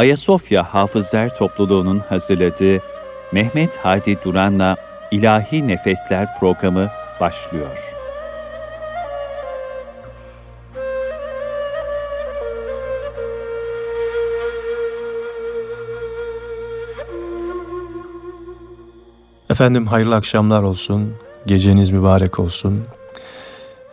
Ayasofya Hafızlar Topluluğu'nun hazırladığı Mehmet Hadi Duran'la İlahi Nefesler programı başlıyor. Efendim hayırlı akşamlar olsun, geceniz mübarek olsun.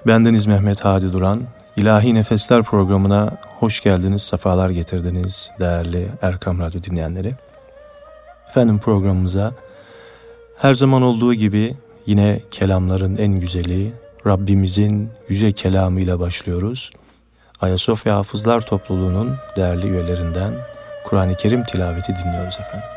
Bendeniz Mehmet Hadi Duran. İlahi Nefesler programına hoş geldiniz, sefalar getirdiniz değerli Erkam Radyo dinleyenleri. Efendim programımıza her zaman olduğu gibi yine kelamların en güzeli Rabbimizin yüce kelamıyla başlıyoruz. Ayasofya Hafızlar Topluluğu'nun değerli üyelerinden Kur'an-ı Kerim tilaveti dinliyoruz efendim.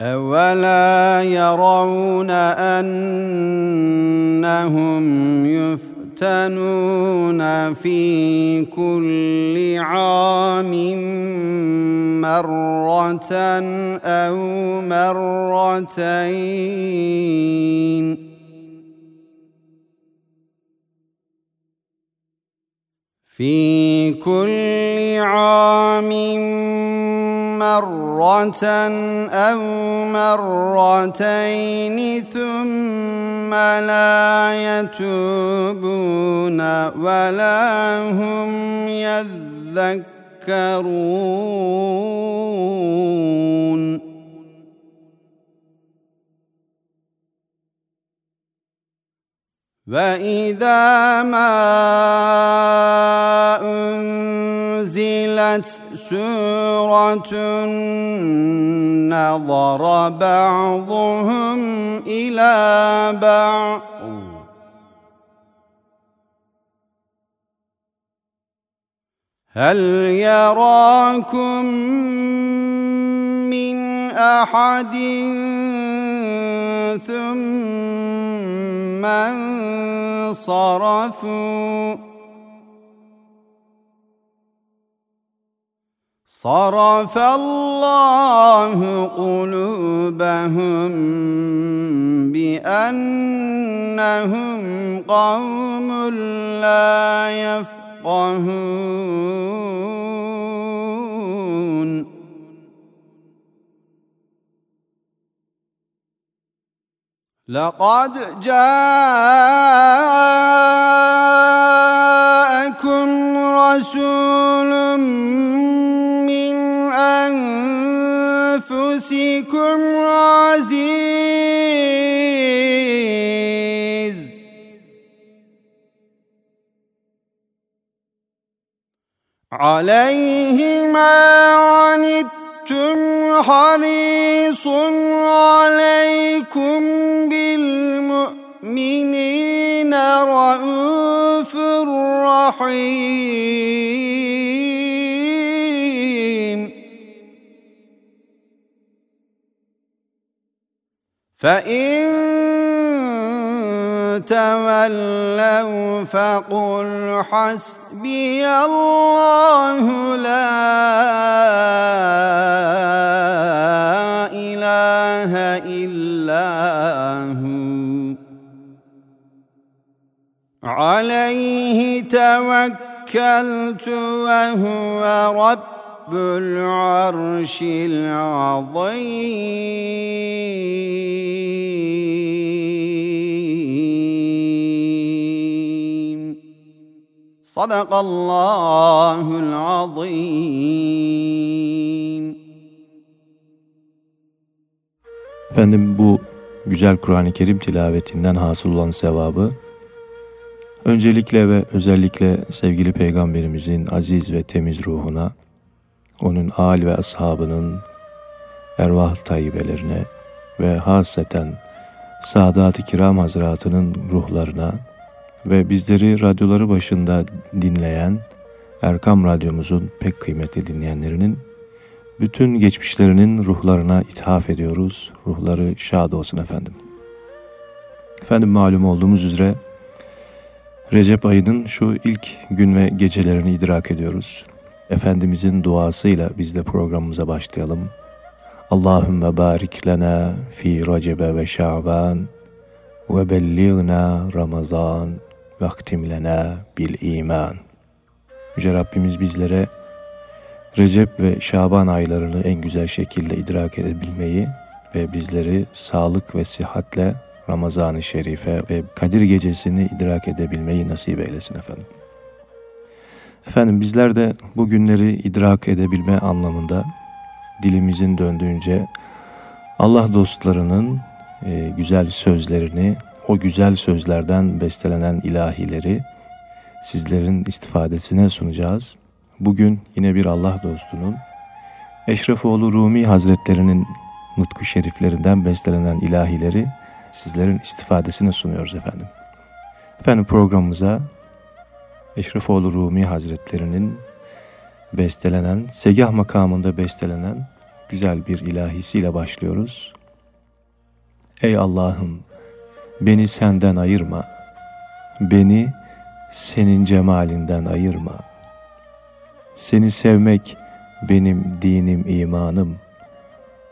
أولا يرون أنهم يفتنون في كل عام مرة أو مرتين في كل عام مرة أو مرتين ثم لا يتوبون ولا هم يذكرون. وإذا ما أنزلت سورة نظر بعضهم إلى بعض هل يراكم من أحد ثم انصرفوا صرف الله قلوبهم بأنهم قوم لا يفقهون لقد جاءكم رسول من أنفسكم عزيز. عليه ما عنتم حريص عليكم بالمؤمنين رؤوف رحيم. فإن تولوا فقل حسبي الله لا عليه توكلت وهو رب العرش العظيم صدق الله العظيم Efendim bu güzel Kur'an-ı Kerim tilavetinden hasıl olan sevabı öncelikle ve özellikle sevgili Peygamberimizin aziz ve temiz ruhuna, onun âl ve ashabının ervah tayyibelerine ve haseten Sadat-ı Kiram Hazretinin ruhlarına ve bizleri radyoları başında dinleyen Erkam Radyomuzun pek kıymetli dinleyenlerinin bütün geçmişlerinin ruhlarına ithaf ediyoruz. Ruhları şad olsun efendim. Efendim malum olduğumuz üzere Recep ayının şu ilk gün ve gecelerini idrak ediyoruz. Efendimizin duasıyla biz de programımıza başlayalım. Allahümme barik lena fi Recebe ve Şaban ve belliğna Ramazan vaktim lena bil iman. Yüce Rabbimiz bizlere Recep ve Şaban aylarını en güzel şekilde idrak edebilmeyi ve bizleri sağlık ve sihatle Ramazan-ı Şerife ve Kadir Gecesi'ni idrak edebilmeyi nasip eylesin efendim. Efendim bizler de bu günleri idrak edebilme anlamında dilimizin döndüğünce Allah dostlarının e, güzel sözlerini, o güzel sözlerden bestelenen ilahileri sizlerin istifadesine sunacağız. Bugün yine bir Allah dostunun Eşrefoğlu Rumi Hazretlerinin nutku şeriflerinden bestelenen ilahileri sizlerin istifadesine sunuyoruz efendim. Efendim programımıza Eşrefoğlu Rumi Hazretlerinin bestelenen, segah makamında bestelenen güzel bir ilahisiyle başlıyoruz. Ey Allah'ım beni senden ayırma, beni senin cemalinden ayırma. Seni sevmek benim dinim imanım,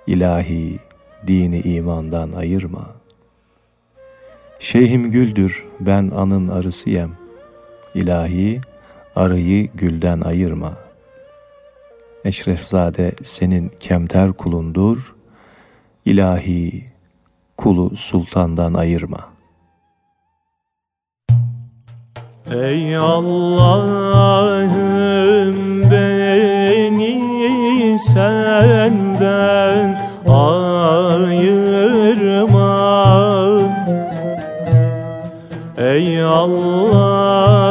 ilahi dini imandan ayırma. Şeyhim güldür ben anın arısıyem, ilahi arıyı gülden ayırma.'' Eşrefzade senin kemter kulundur, ilahi kulu sultandan ayırma. Ey Allah'ım beni senden ayırma Ey Allah'ım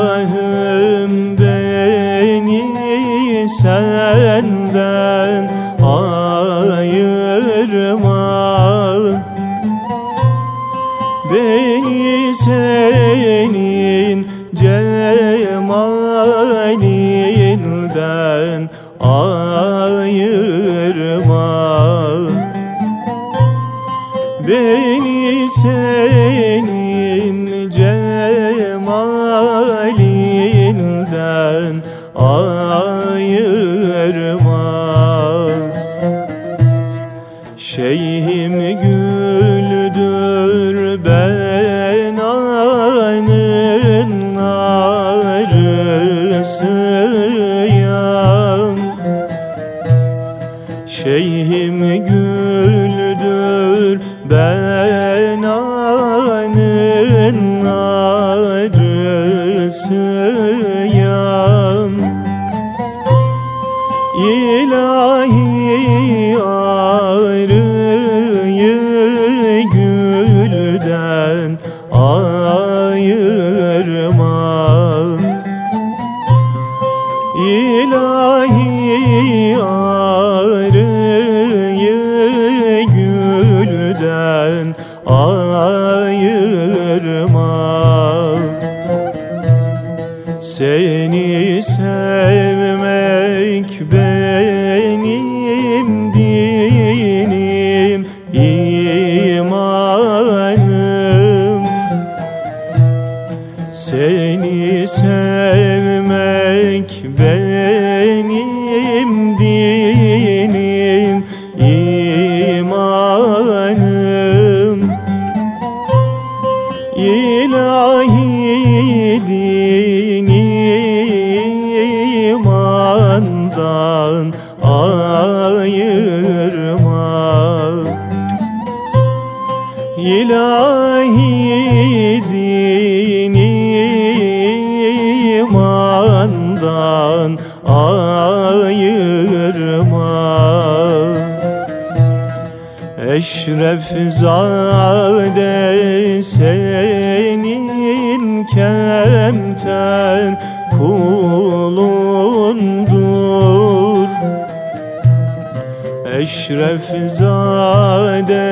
beni senden ayırma. Beni senin cemalinden ayırma arısıyam Eşref zade senin kemten kulundur. Eşref zade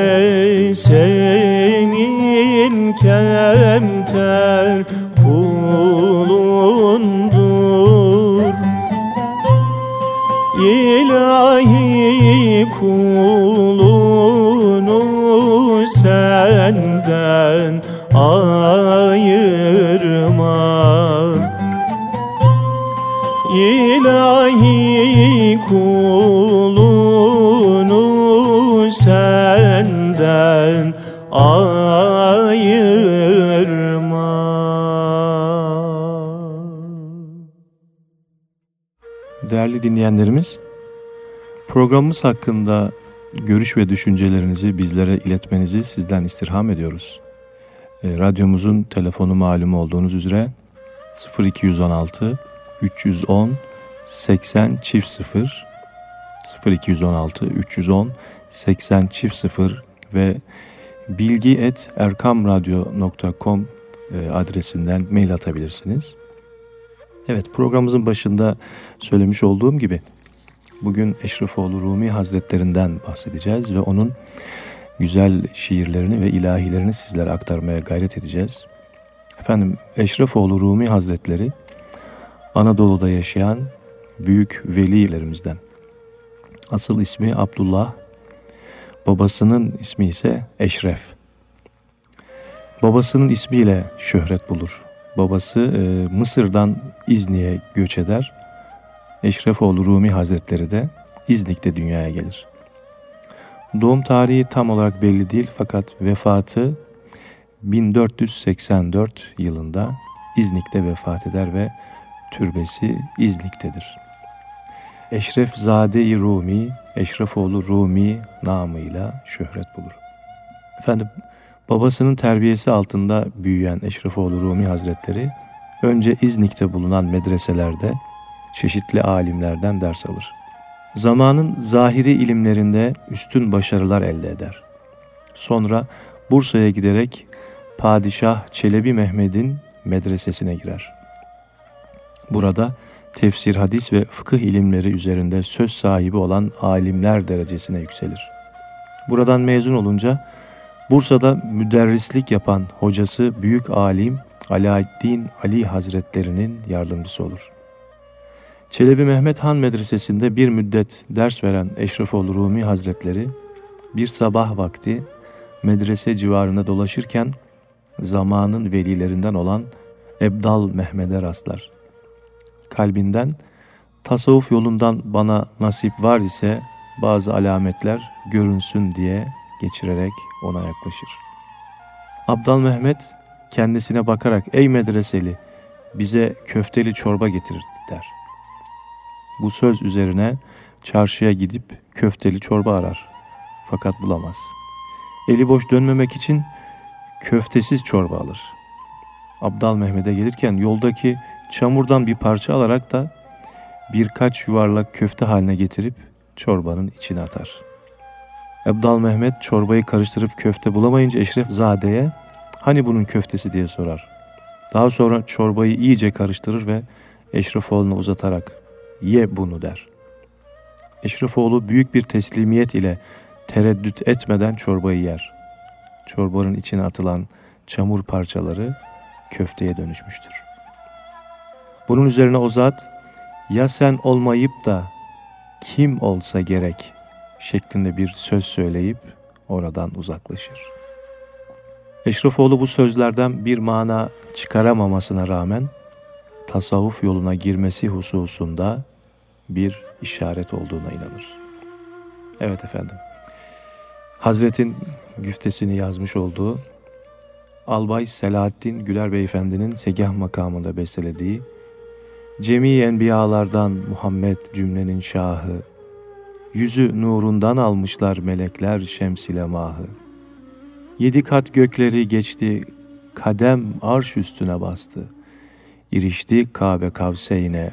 senin kemten kulundur. İlahi kul senden ayırma İlahi kulunu senden ayırma Değerli dinleyenlerimiz, programımız hakkında görüş ve düşüncelerinizi bizlere iletmenizi sizden istirham ediyoruz. E, radyomuzun telefonu malum olduğunuz üzere 0216 310 80 çift 0 0216 310 80 çift 0 ve bilgi et erkamradyo.com e, adresinden mail atabilirsiniz. Evet programımızın başında söylemiş olduğum gibi bugün Eşrefoğlu Rumi Hazretlerinden bahsedeceğiz ve onun güzel şiirlerini ve ilahilerini sizlere aktarmaya gayret edeceğiz. Efendim Eşrefoğlu Rumi Hazretleri Anadolu'da yaşayan büyük velilerimizden. Asıl ismi Abdullah, babasının ismi ise Eşref. Babasının ismiyle şöhret bulur. Babası e, Mısır'dan İznik'e göç eder. Eşrefoğlu Rumi Hazretleri de İznik'te dünyaya gelir. Doğum tarihi tam olarak belli değil fakat vefatı 1484 yılında İznik'te vefat eder ve türbesi İznik'tedir. Eşref Zade-i Rumi, Eşrefoğlu Rumi namıyla şöhret bulur. Efendim, babasının terbiyesi altında büyüyen Eşrefoğlu Rumi Hazretleri, önce İznik'te bulunan medreselerde çeşitli alimlerden ders alır. Zamanın zahiri ilimlerinde üstün başarılar elde eder. Sonra Bursa'ya giderek Padişah Çelebi Mehmet'in medresesine girer. Burada tefsir, hadis ve fıkıh ilimleri üzerinde söz sahibi olan alimler derecesine yükselir. Buradan mezun olunca Bursa'da müderrislik yapan hocası büyük alim Alaaddin Ali Hazretlerinin yardımcısı olur. Çelebi Mehmet Han Medresesi'nde bir müddet ders veren Eşrefoğlu Rumi Hazretleri bir sabah vakti medrese civarında dolaşırken zamanın velilerinden olan Ebdal Mehmet'e rastlar kalbinden tasavvuf yolundan bana nasip var ise bazı alametler görünsün diye geçirerek ona yaklaşır. Abdal Mehmet kendisine bakarak ey medreseli bize köfteli çorba getir der. Bu söz üzerine çarşıya gidip köfteli çorba arar fakat bulamaz. Eli boş dönmemek için köftesiz çorba alır. Abdal Mehmet'e gelirken yoldaki Çamurdan bir parça alarak da birkaç yuvarlak köfte haline getirip çorbanın içine atar. Ebdal Mehmet çorbayı karıştırıp köfte bulamayınca Eşref Zade'ye hani bunun köftesi diye sorar. Daha sonra çorbayı iyice karıştırır ve Eşrefoğlu'na uzatarak ye bunu der. Eşrefoğlu büyük bir teslimiyet ile tereddüt etmeden çorbayı yer. Çorbanın içine atılan çamur parçaları köfteye dönüşmüştür. Bunun üzerine o zat ya sen olmayıp da kim olsa gerek şeklinde bir söz söyleyip oradan uzaklaşır. Eşrefoğlu bu sözlerden bir mana çıkaramamasına rağmen tasavvuf yoluna girmesi hususunda bir işaret olduğuna inanır. Evet efendim. Hazretin güftesini yazmış olduğu Albay Selahattin Güler Beyefendinin segah makamında bestelediği Cemi enbiyalardan Muhammed cümlenin şahı, Yüzü nurundan almışlar melekler şemsile mahı. Yedi kat gökleri geçti, kadem arş üstüne bastı. İrişti Kabe Kavseyne,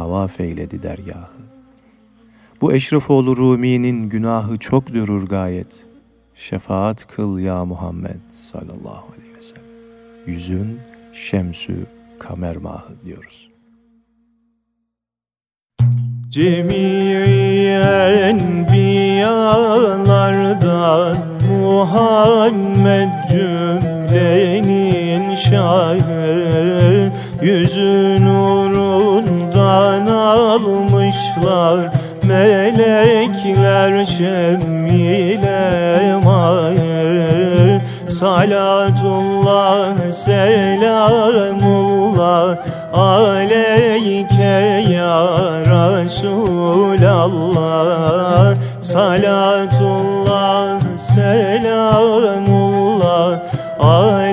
tavaf eyledi dergahı. Bu Eşrefoğlu Rumi'nin günahı çok durur gayet. Şefaat kıl ya Muhammed sallallahu aleyhi ve sellem. Yüzün şemsü kamer mahı diyoruz. Cemii enbiyalardan Muhammed cümlenin şahı Yüzü nurundan almışlar melekler şemmile mağı Salatullah selamullah aleyke ya Resulallah. Salatullah selamullah aleyke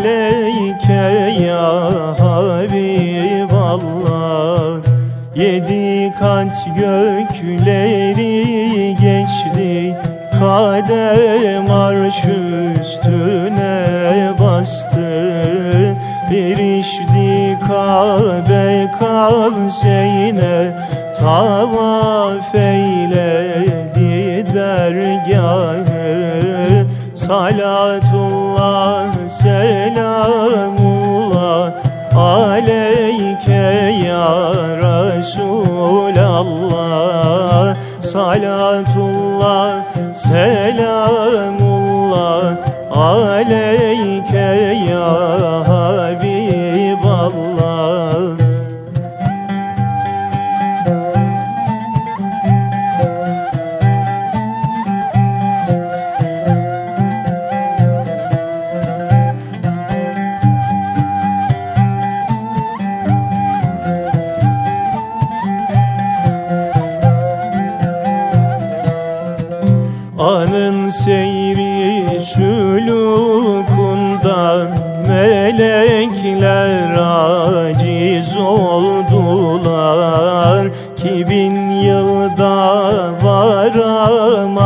gökleri geçti Kadem arş üstüne bastı. Erişti Kabe kavseyne Tavaf eyledi dergahı. Salatullah selamullah Salatullah selamullah Aleyke ya Habiballah seyri sülükundan Melekler aciz oldular. Ki bin yılda varamazlar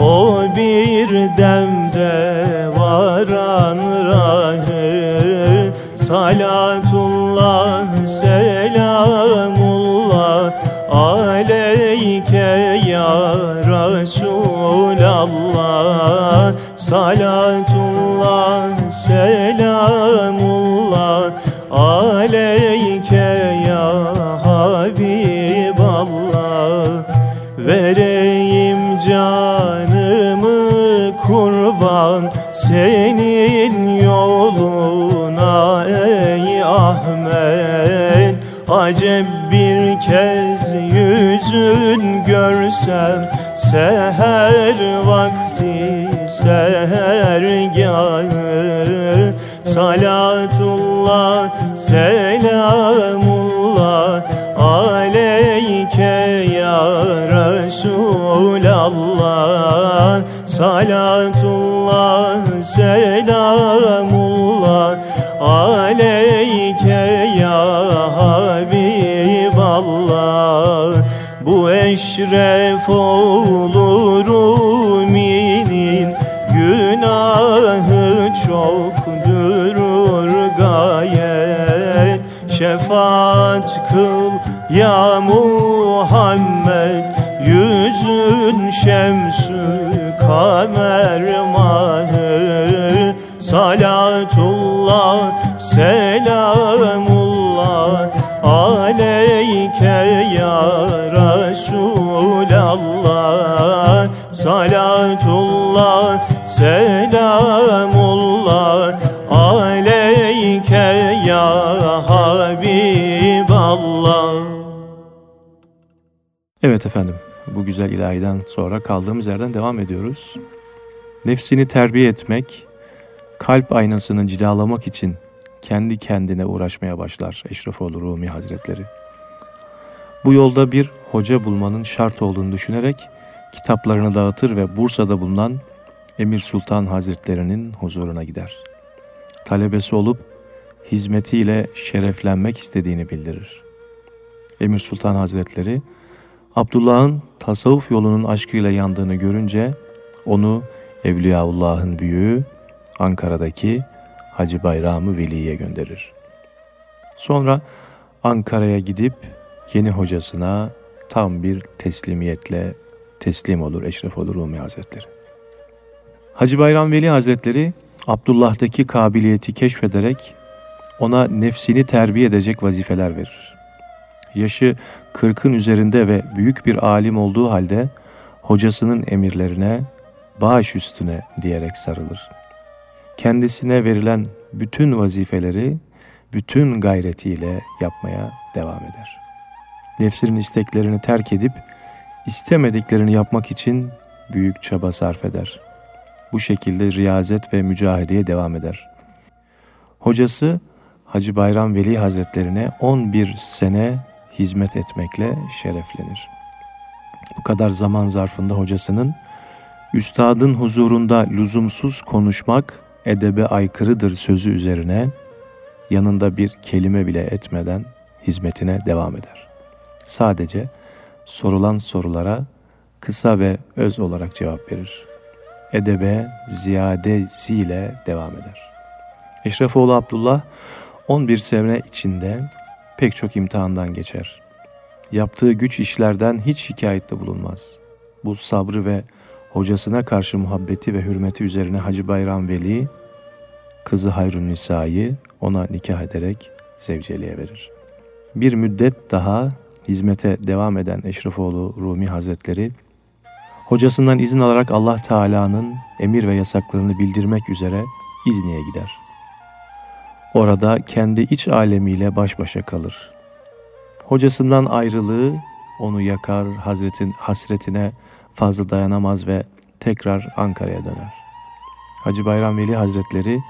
O bir demde varan rahı Salatullah Salatullah selamullah. Aleyke ya Habiballah. Vereyim canımı kurban Senin yoluna ey Ahmet. Acep bir kez yüzün görsem Seher vakti sehergahı Salatullah selamullah Aleyke ya Resulallah. Salatullah selamullah Aleyke ya Habiballah. Bu eşref olur ya Muhammed Yüzün şemsü kamer mahı. Salatullah selamullah Aleyke ya Resulallah. Salatullah selamullah Aleyke ya Habiballah Evet efendim, bu güzel ilahiden sonra kaldığımız yerden devam ediyoruz. Nefsini terbiye etmek, kalp aynasını cilalamak için kendi kendine uğraşmaya başlar Eşrefoğlu Rumi Hazretleri. Bu yolda bir hoca bulmanın şart olduğunu düşünerek kitaplarını dağıtır ve Bursa'da bulunan Emir Sultan Hazretlerinin huzuruna gider. Talebesi olup hizmetiyle şereflenmek istediğini bildirir. Emir Sultan Hazretleri Abdullah'ın tasavvuf yolunun aşkıyla yandığını görünce onu Evliyaullah'ın büyüğü Ankara'daki Hacı Bayramı Veli'ye gönderir. Sonra Ankara'ya gidip yeni hocasına tam bir teslimiyetle teslim olur Eşrefoğlu Rumi Hazretleri. Hacı Bayram Veli Hazretleri Abdullah'taki kabiliyeti keşfederek ona nefsini terbiye edecek vazifeler verir. Yaşı kırkın üzerinde ve büyük bir alim olduğu halde hocasının emirlerine baş üstüne diyerek sarılır. Kendisine verilen bütün vazifeleri bütün gayretiyle yapmaya devam eder. Nefsinin isteklerini terk edip istemediklerini yapmak için büyük çaba sarf eder. Bu şekilde riyazet ve mücahedeye devam eder. Hocası Hacı Bayram Veli Hazretlerine 11 sene hizmet etmekle şereflenir. Bu kadar zaman zarfında hocasının üstadın huzurunda lüzumsuz konuşmak edebe aykırıdır sözü üzerine yanında bir kelime bile etmeden hizmetine devam eder. Sadece sorulan sorulara kısa ve öz olarak cevap verir. Edebe ziyadesiyle devam eder. Eşrefoğlu Abdullah 11 sene içinde pek çok imtihandan geçer. Yaptığı güç işlerden hiç şikayette bulunmaz. Bu sabrı ve hocasına karşı muhabbeti ve hürmeti üzerine Hacı Bayram Veli, kızı Hayrun Nisa'yı ona nikah ederek zevceliğe verir. Bir müddet daha hizmete devam eden Eşrefoğlu Rumi Hazretleri, hocasından izin alarak Allah Teala'nın emir ve yasaklarını bildirmek üzere İzni'ye gider. Orada kendi iç alemiyle baş başa kalır. Hocasından ayrılığı onu yakar, Hazretin hasretine fazla dayanamaz ve tekrar Ankara'ya döner. Hacı Bayram Veli Hazretleri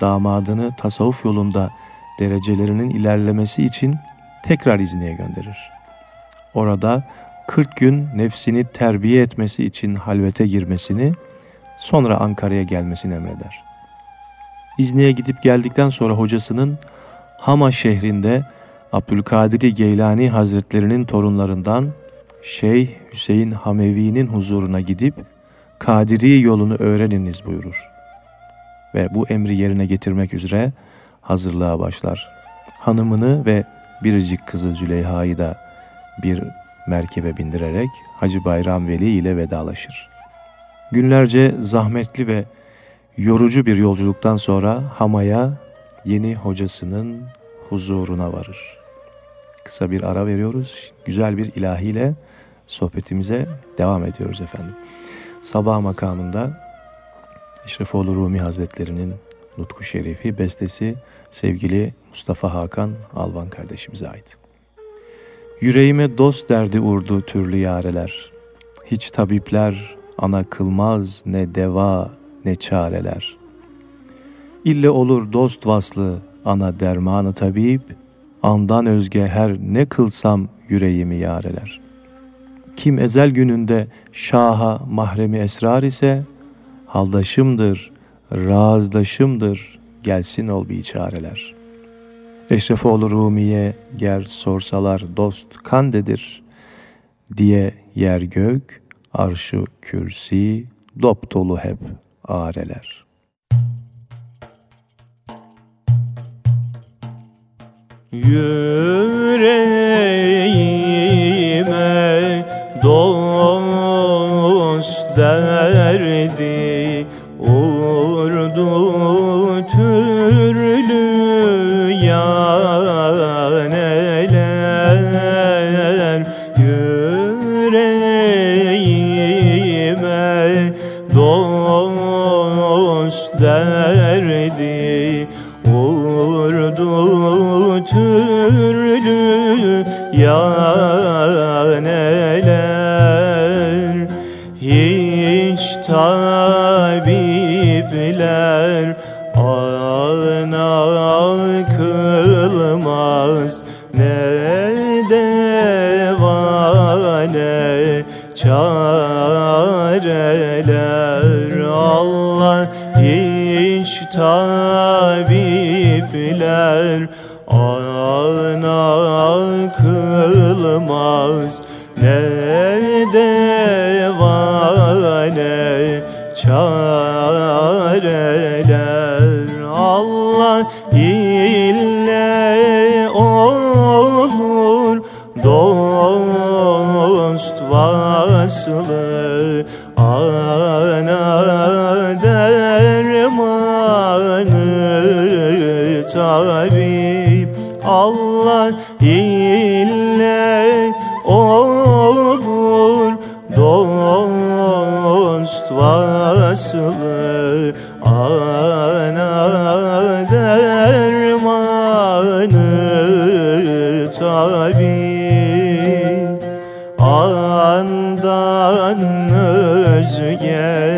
damadını tasavvuf yolunda derecelerinin ilerlemesi için tekrar İzni'ye gönderir. Orada 40 gün nefsini terbiye etmesi için halvete girmesini, sonra Ankara'ya gelmesini emreder. İzni'ye gidip geldikten sonra hocasının Hama şehrinde Abdülkadir Geylani Hazretlerinin torunlarından Şeyh Hüseyin Hamevi'nin huzuruna gidip Kadiri yolunu öğreniniz buyurur. Ve bu emri yerine getirmek üzere hazırlığa başlar. Hanımını ve biricik kızı Züleyha'yı da bir merkebe bindirerek Hacı Bayram Veli ile vedalaşır. Günlerce zahmetli ve yorucu bir yolculuktan sonra Hama'ya yeni hocasının huzuruna varır. Kısa bir ara veriyoruz. Güzel bir ilahiyle sohbetimize devam ediyoruz efendim. Sabah makamında Eşrefoğlu Rumi Hazretleri'nin Nutku Şerifi bestesi sevgili Mustafa Hakan Alvan kardeşimize ait. Yüreğime dost derdi urdu türlü yareler. Hiç tabipler ana kılmaz ne deva ne çareler. İlle olur dost vaslı ana dermanı tabip, andan özge her ne kılsam yüreğimi yareler. Kim ezel gününde şaha mahremi esrar ise, haldaşımdır, razdaşımdır, gelsin ol bir çareler. Eşrefoğlu Rumiye ger sorsalar dost kandedir diye yer gök, arşı kürsi, dop dolu hep areler. Yüreğime türlü yaneler hiç tabipler ana kılmaz. Ne devane çareler. Allah hiç tabipler ana kılmaz ne devane çareler. Allah ile olur dost vaslı ile olur dost vaslı ana dermanı tabip andan özge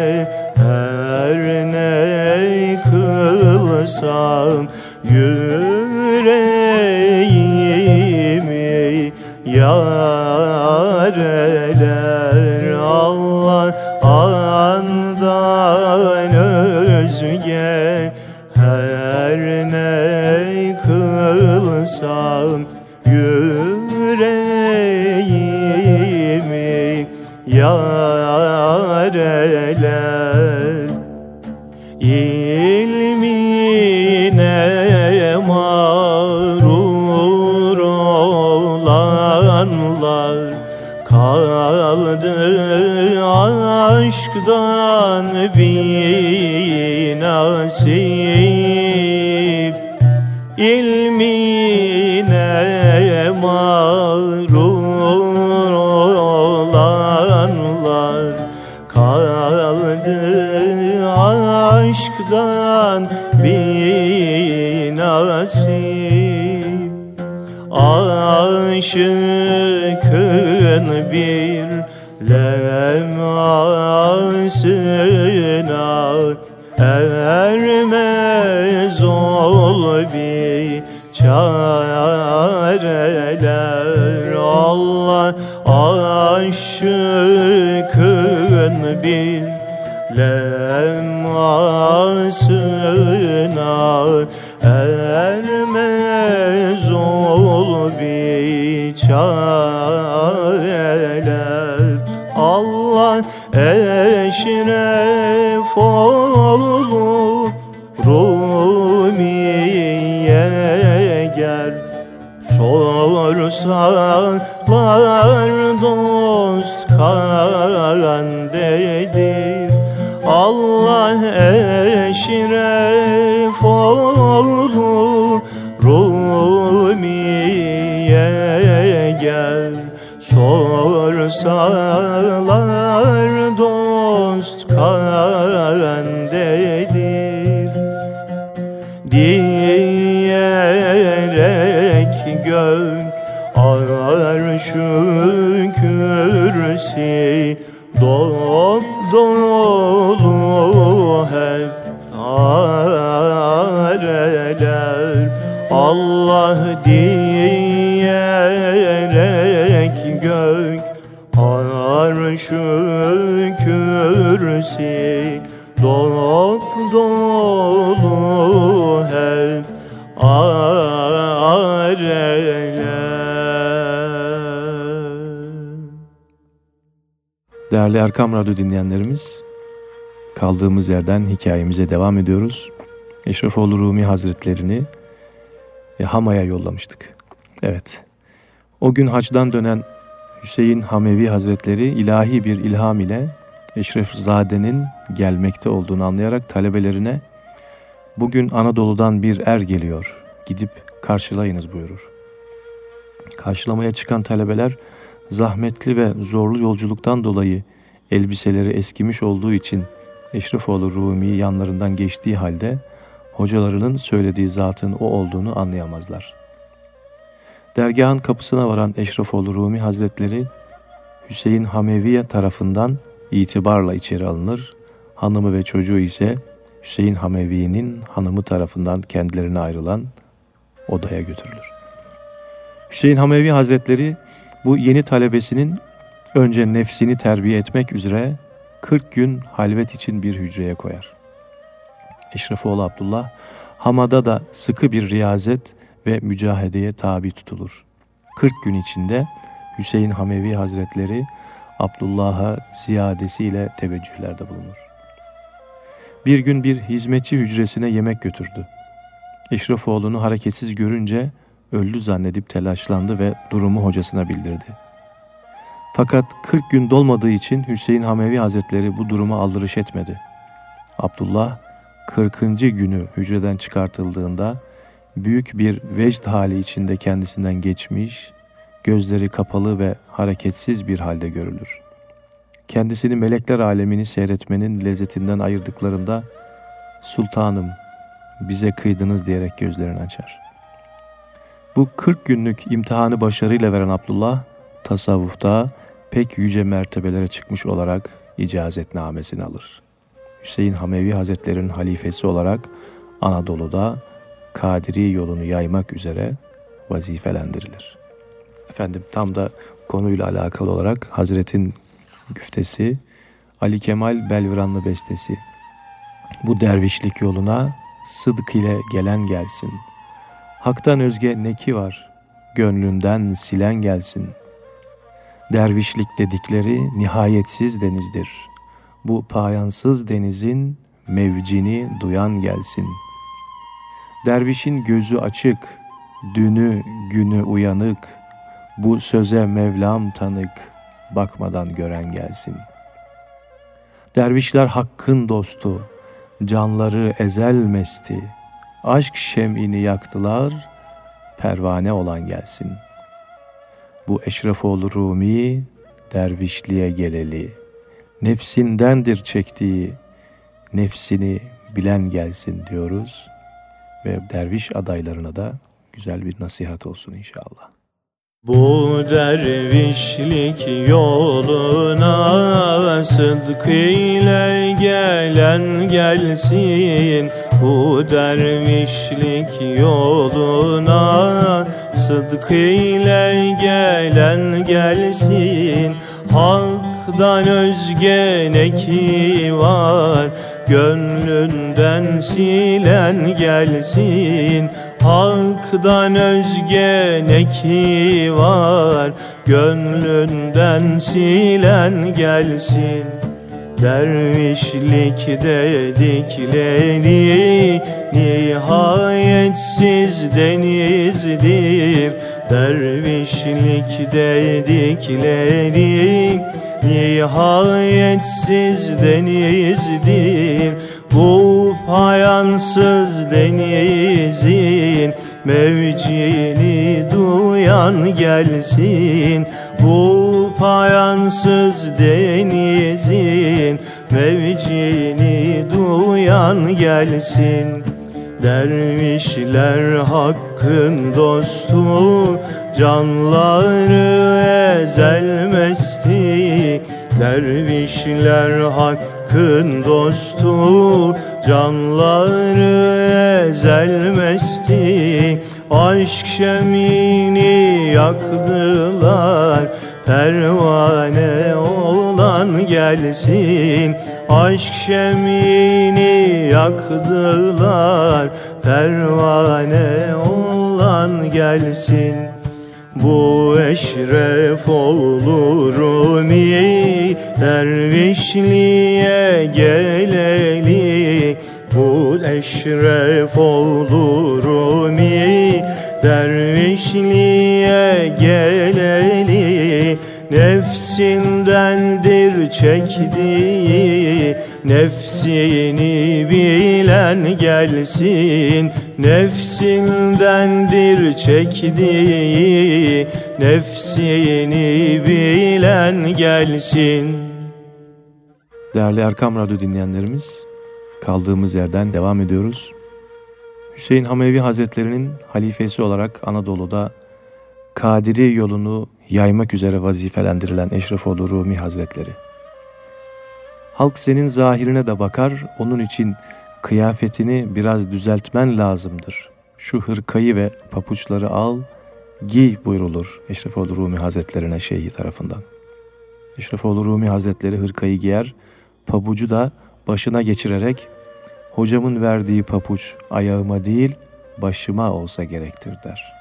Sorsalar dost kandedir Diyerek gök arşu kürsi Dop dolu hep areler Allah diyerek kürsi Dop dolu hep areler Değerli Erkam Radyo dinleyenlerimiz, kaldığımız yerden hikayemize devam ediyoruz. Eşrefoğlu Rumi Hazretlerini e, Hama'ya yollamıştık. Evet, o gün hacdan dönen Hüseyin Hamevi Hazretleri ilahi bir ilham ile Eşrefzade'nin gelmekte olduğunu anlayarak talebelerine bugün Anadolu'dan bir er geliyor, gidip karşılayınız buyurur. Karşılamaya çıkan talebeler zahmetli ve zorlu yolculuktan dolayı elbiseleri eskimiş olduğu için Eşrefoğlu Rumi yanlarından geçtiği halde hocalarının söylediği zatın o olduğunu anlayamazlar. Dergahın kapısına varan Eşrefoğlu Rumi Hazretleri Hüseyin Hameviye tarafından itibarla içeri alınır. Hanımı ve çocuğu ise Hüseyin Hamevi'nin hanımı tarafından kendilerine ayrılan odaya götürülür. Hüseyin Hamevi Hazretleri bu yeni talebesinin önce nefsini terbiye etmek üzere 40 gün halvet için bir hücreye koyar. Eşrefoğlu Abdullah Hamada da sıkı bir riyazet ve mücahedeye tabi tutulur. 40 gün içinde Hüseyin Hamevi Hazretleri Abdullah'a ziyadesiyle teveccühlerde bulunur. Bir gün bir hizmetçi hücresine yemek götürdü. Eşrefoğlu'nu hareketsiz görünce öldü zannedip telaşlandı ve durumu hocasına bildirdi. Fakat 40 gün dolmadığı için Hüseyin Hamevi Hazretleri bu duruma aldırış etmedi. Abdullah 40. günü hücreden çıkartıldığında büyük bir vecd hali içinde kendisinden geçmiş, gözleri kapalı ve hareketsiz bir halde görülür. Kendisini melekler alemini seyretmenin lezzetinden ayırdıklarında ''Sultanım, bize kıydınız.'' diyerek gözlerini açar. Bu 40 günlük imtihanı başarıyla veren Abdullah, tasavvufta pek yüce mertebelere çıkmış olarak icazetnamesini alır. Hüseyin Hamevi Hazretleri'nin halifesi olarak Anadolu'da Kadiri yolunu yaymak üzere vazifelendirilir. Efendim tam da konuyla alakalı olarak Hazretin güftesi Ali Kemal Belviranlı bestesi. Bu dervişlik yoluna sıdk ile gelen gelsin. Hak'tan özge neki var, gönlünden silen gelsin. Dervişlik dedikleri nihayetsiz denizdir. Bu payansız denizin mevcini duyan gelsin. Dervişin gözü açık, dünü günü uyanık, bu söze Mevlam tanık, bakmadan gören gelsin. Dervişler hakkın dostu, canları ezel mesti, aşk şem'ini yaktılar, pervane olan gelsin. Bu Eşrefoğlu Rumi, dervişliğe geleli, nefsindendir çektiği, nefsini bilen gelsin diyoruz ve derviş adaylarına da güzel bir nasihat olsun inşallah. Bu dervişlik yoluna sıdk gelen gelsin. Bu dervişlik yoluna sıdk gelen gelsin. Hak'dan özge ne ki var Gönlünden silen gelsin Hak'tan özge ne ki var? Gönlünden silen gelsin. Dervişlik dedikleri nihayetsiz denizdir. Dervişlik dedikleri nihayetsiz denizdir Bu fayansız denizin mevcini duyan gelsin. Bu fayansız denizin mevcini duyan gelsin. Dervişler hakkın dostu Canları ezelmesti. Dervişler hakkın dostu Canları ezelmesti Aşk şemini yaktılar Pervane olan gelsin. Aşk şemini yaktılar Pervane olan gelsin bu eşref Rumi dervişliğe geleli. Bu eşref Rumi dervişliğe geleli. Nefsindendir çektiği Nefsini bilen gelsin Nefsindendir çektiği Nefsini bilen gelsin Değerli Erkam Radyo dinleyenlerimiz, kaldığımız yerden devam ediyoruz. Hüseyin Hamevi Hazretleri'nin halifesi olarak Anadolu'da Kadiri yolunu yaymak üzere vazifelendirilen Eşrefoğlu Rumi Hazretleri. Halk senin zahirine de bakar, onun için kıyafetini biraz düzeltmen lazımdır. Şu hırkayı ve papuçları al, giy buyrulur Eşrefoğlu Rumi Hazretlerine şeyhi tarafından. Eşrefoğlu Rumi Hazretleri hırkayı giyer, pabucu da başına geçirerek hocamın verdiği papuç ayağıma değil başıma olsa gerektir der.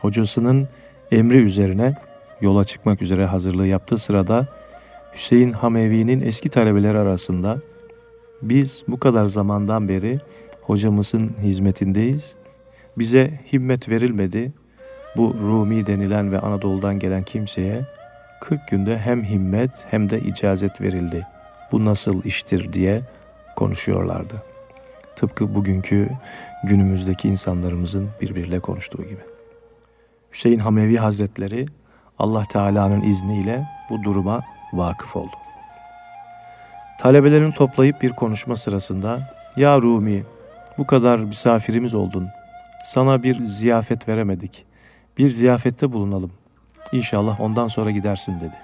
Hocasının emri üzerine yola çıkmak üzere hazırlığı yaptığı sırada Hüseyin Hamevi'nin eski talebeleri arasında biz bu kadar zamandan beri hocamızın hizmetindeyiz. Bize himmet verilmedi. Bu Rumi denilen ve Anadolu'dan gelen kimseye 40 günde hem himmet hem de icazet verildi. Bu nasıl iştir diye konuşuyorlardı. Tıpkı bugünkü günümüzdeki insanlarımızın birbiriyle konuştuğu gibi. Hüseyin Hamevi Hazretleri Allah Teala'nın izniyle bu duruma vakıf oldu. Talebelerini toplayıp bir konuşma sırasında ''Ya Rumi, bu kadar misafirimiz oldun. Sana bir ziyafet veremedik. Bir ziyafette bulunalım. İnşallah ondan sonra gidersin.'' dedi.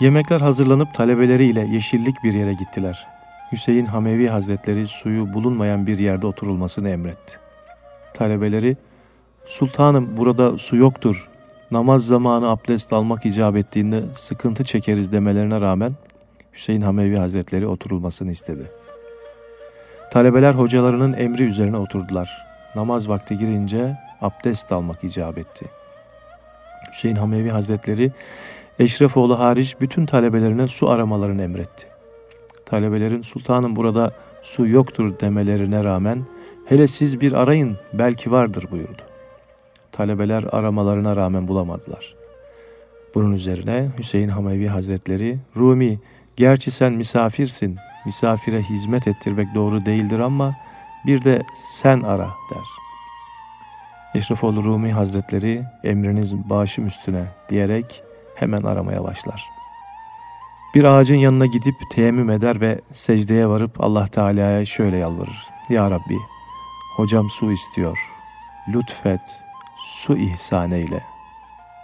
Yemekler hazırlanıp talebeleriyle yeşillik bir yere gittiler. Hüseyin Hamevi Hazretleri suyu bulunmayan bir yerde oturulmasını emretti. Talebeleri, ''Sultanım burada su yoktur, namaz zamanı abdest almak icap ettiğinde sıkıntı çekeriz.'' demelerine rağmen Hüseyin Hamevi Hazretleri oturulmasını istedi. Talebeler hocalarının emri üzerine oturdular. Namaz vakti girince abdest almak icap etti. Hüseyin Hamevi Hazretleri Eşrefoğlu hariç bütün talebelerine su aramalarını emretti. Talebelerin sultanım burada su yoktur demelerine rağmen hele siz bir arayın belki vardır buyurdu. Talebeler aramalarına rağmen bulamadılar. Bunun üzerine Hüseyin Hamevi Hazretleri Rumi gerçi sen misafirsin misafire hizmet ettirmek doğru değildir ama bir de sen ara der. Eşrefoğlu Rumi Hazretleri emriniz başım üstüne diyerek hemen aramaya başlar. Bir ağacın yanına gidip teyemmüm eder ve secdeye varıp Allah Teala'ya şöyle yalvarır. Ya Rabbi, hocam su istiyor. Lütfet, su ihsan eyle.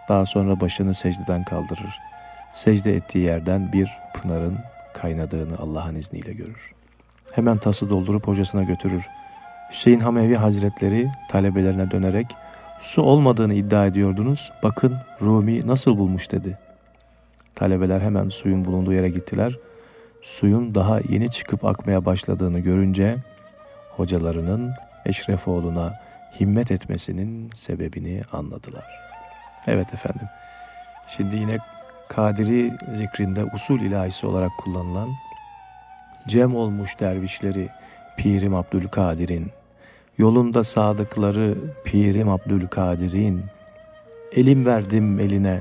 Daha sonra başını secdeden kaldırır. Secde ettiği yerden bir pınarın kaynadığını Allah'ın izniyle görür. Hemen tası doldurup hocasına götürür. Hüseyin Hamevi Hazretleri talebelerine dönerek su olmadığını iddia ediyordunuz. Bakın Rumi nasıl bulmuş dedi. Talebeler hemen suyun bulunduğu yere gittiler. Suyun daha yeni çıkıp akmaya başladığını görünce hocalarının Eşrefoğlu'na himmet etmesinin sebebini anladılar. Evet efendim. Şimdi yine Kadiri zikrinde usul ilahisi olarak kullanılan cem olmuş dervişleri Pirim Abdülkadir'in, yolunda sadıkları Pirim Abdülkadir'in, elim verdim eline,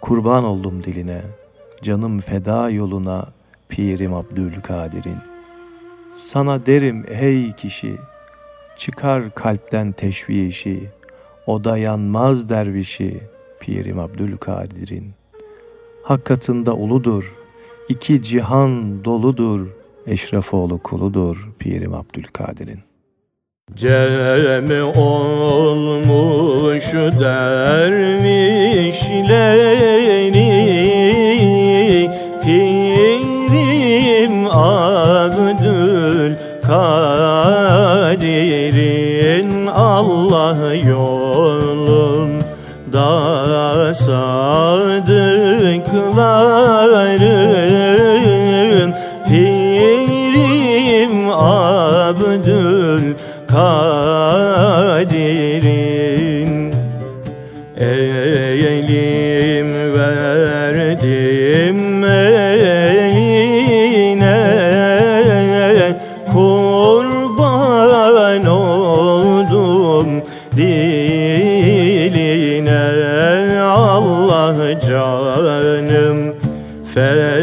kurban oldum diline, canım feda yoluna Pirim Abdülkadir'in. Sana derim ey kişi, çıkar kalpten teşvişi, o da yanmaz dervişi Pirim Abdülkadir'in. Hak katında uludur, iki cihan doludur, Eşrefoğlu kuludur Pirim Abdülkadir'in. Cem olmuş dervişleri Pirim Abdül Kadir'in Allah yolunda sadıkların Pirim Abdül canım feda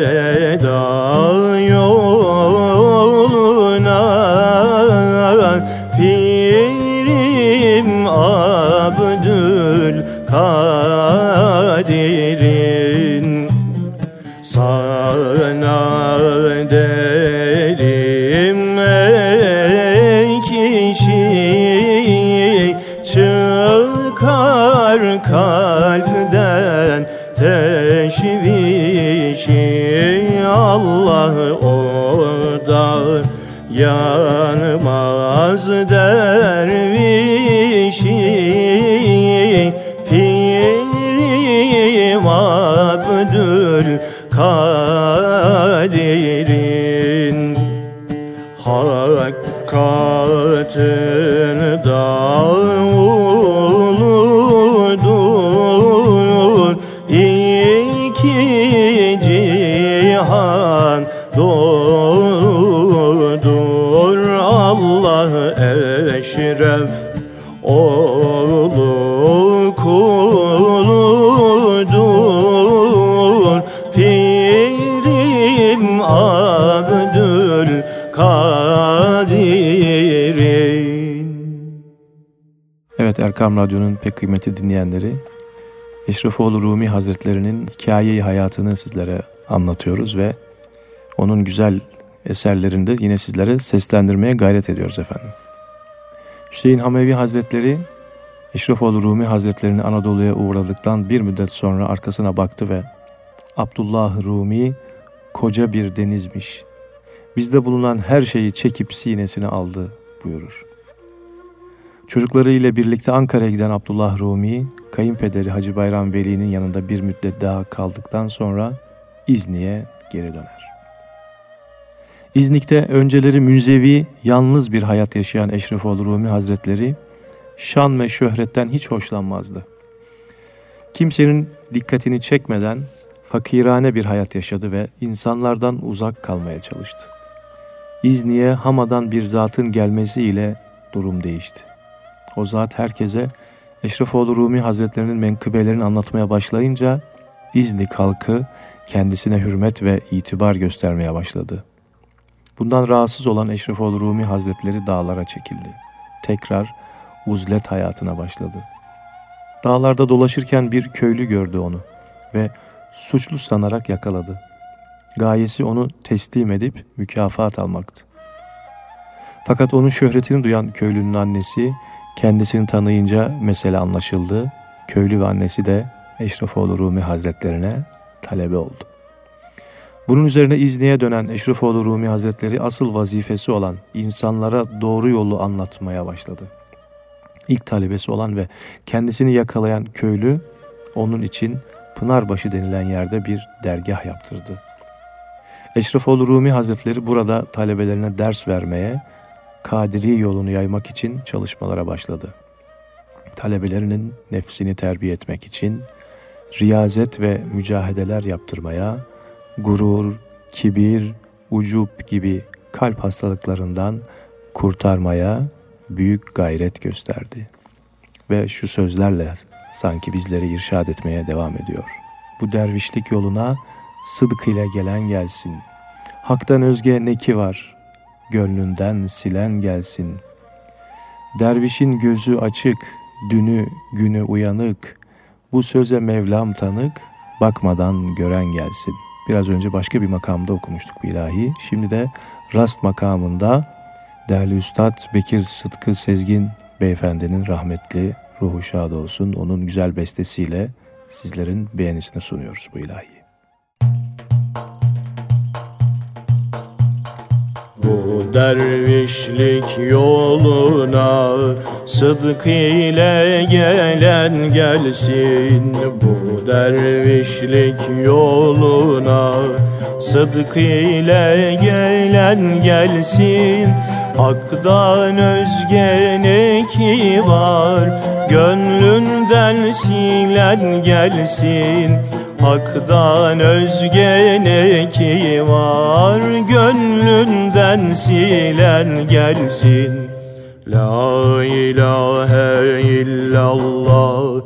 yanmaz dervişi Pirim Abdül Kadir'in. Hakikatında eşref oğlu kuludur Pirim Abdül Kadir'in. Evet Erkam Radyo'nun pek kıymetli dinleyenleri Eşrefoğlu Rumi Hazretlerinin hikayeyi hayatını sizlere anlatıyoruz ve onun güzel eserlerinde yine sizlere seslendirmeye gayret ediyoruz efendim. Hüseyin Hamevi Hazretleri Eşrefoğlu Rumi Hazretlerini Anadolu'ya uğradıktan bir müddet sonra arkasına baktı ve Abdullah Rumi koca bir denizmiş. Bizde bulunan her şeyi çekip sinesine aldı buyurur. Çocukları ile birlikte Ankara'ya giden Abdullah Rumi, kayınpederi Hacı Bayram Veli'nin yanında bir müddet daha kaldıktan sonra İzni'ye geri döner. İznik'te önceleri münzevi, yalnız bir hayat yaşayan Eşrefoğlu Rumi Hazretleri, şan ve şöhretten hiç hoşlanmazdı. Kimsenin dikkatini çekmeden fakirane bir hayat yaşadı ve insanlardan uzak kalmaya çalıştı. İzni'ye Hama'dan bir zatın gelmesiyle durum değişti. O zat herkese Eşrefoğlu Rumi Hazretlerinin menkıbelerini anlatmaya başlayınca İznik halkı kendisine hürmet ve itibar göstermeye başladı. Bundan rahatsız olan Eşrefoğlu Rumi Hazretleri dağlara çekildi. Tekrar uzlet hayatına başladı. Dağlarda dolaşırken bir köylü gördü onu ve suçlu sanarak yakaladı. Gayesi onu teslim edip mükafat almaktı. Fakat onun şöhretini duyan köylünün annesi kendisini tanıyınca mesele anlaşıldı. Köylü ve annesi de Eşrefoğlu Rumi Hazretlerine talebe oldu. Bunun üzerine İzni'ye dönen Eşrefoğlu Rumi Hazretleri asıl vazifesi olan insanlara doğru yolu anlatmaya başladı. İlk talebesi olan ve kendisini yakalayan köylü onun için Pınarbaşı denilen yerde bir dergah yaptırdı. Eşrefoğlu Rumi Hazretleri burada talebelerine ders vermeye, Kadiri yolunu yaymak için çalışmalara başladı. Talebelerinin nefsini terbiye etmek için riyazet ve mücahedeler yaptırmaya, gurur, kibir, ucup gibi kalp hastalıklarından kurtarmaya büyük gayret gösterdi. Ve şu sözlerle sanki bizleri irşad etmeye devam ediyor. Bu dervişlik yoluna sıdk ile gelen gelsin. Hak'tan özge ne ki var? Gönlünden silen gelsin. Dervişin gözü açık, dünü günü uyanık. Bu söze Mevlam tanık, bakmadan gören gelsin. Biraz önce başka bir makamda okumuştuk bu ilahi. Şimdi de rast makamında değerli Üstad Bekir Sıtkı Sezgin beyefendinin rahmetli ruhu şad olsun. Onun güzel bestesiyle sizlerin beğenisine sunuyoruz bu ilahi. Bu dervişlik yoluna sıdk ile gelen gelsin. Bu dervişlik yoluna sıdk ile gelen gelsin. Hak'tan özge ne ki var Gönlünden silen gelsin Hak'tan özge ne ki var? Gönlünden silen gelsin. La ilahe illallah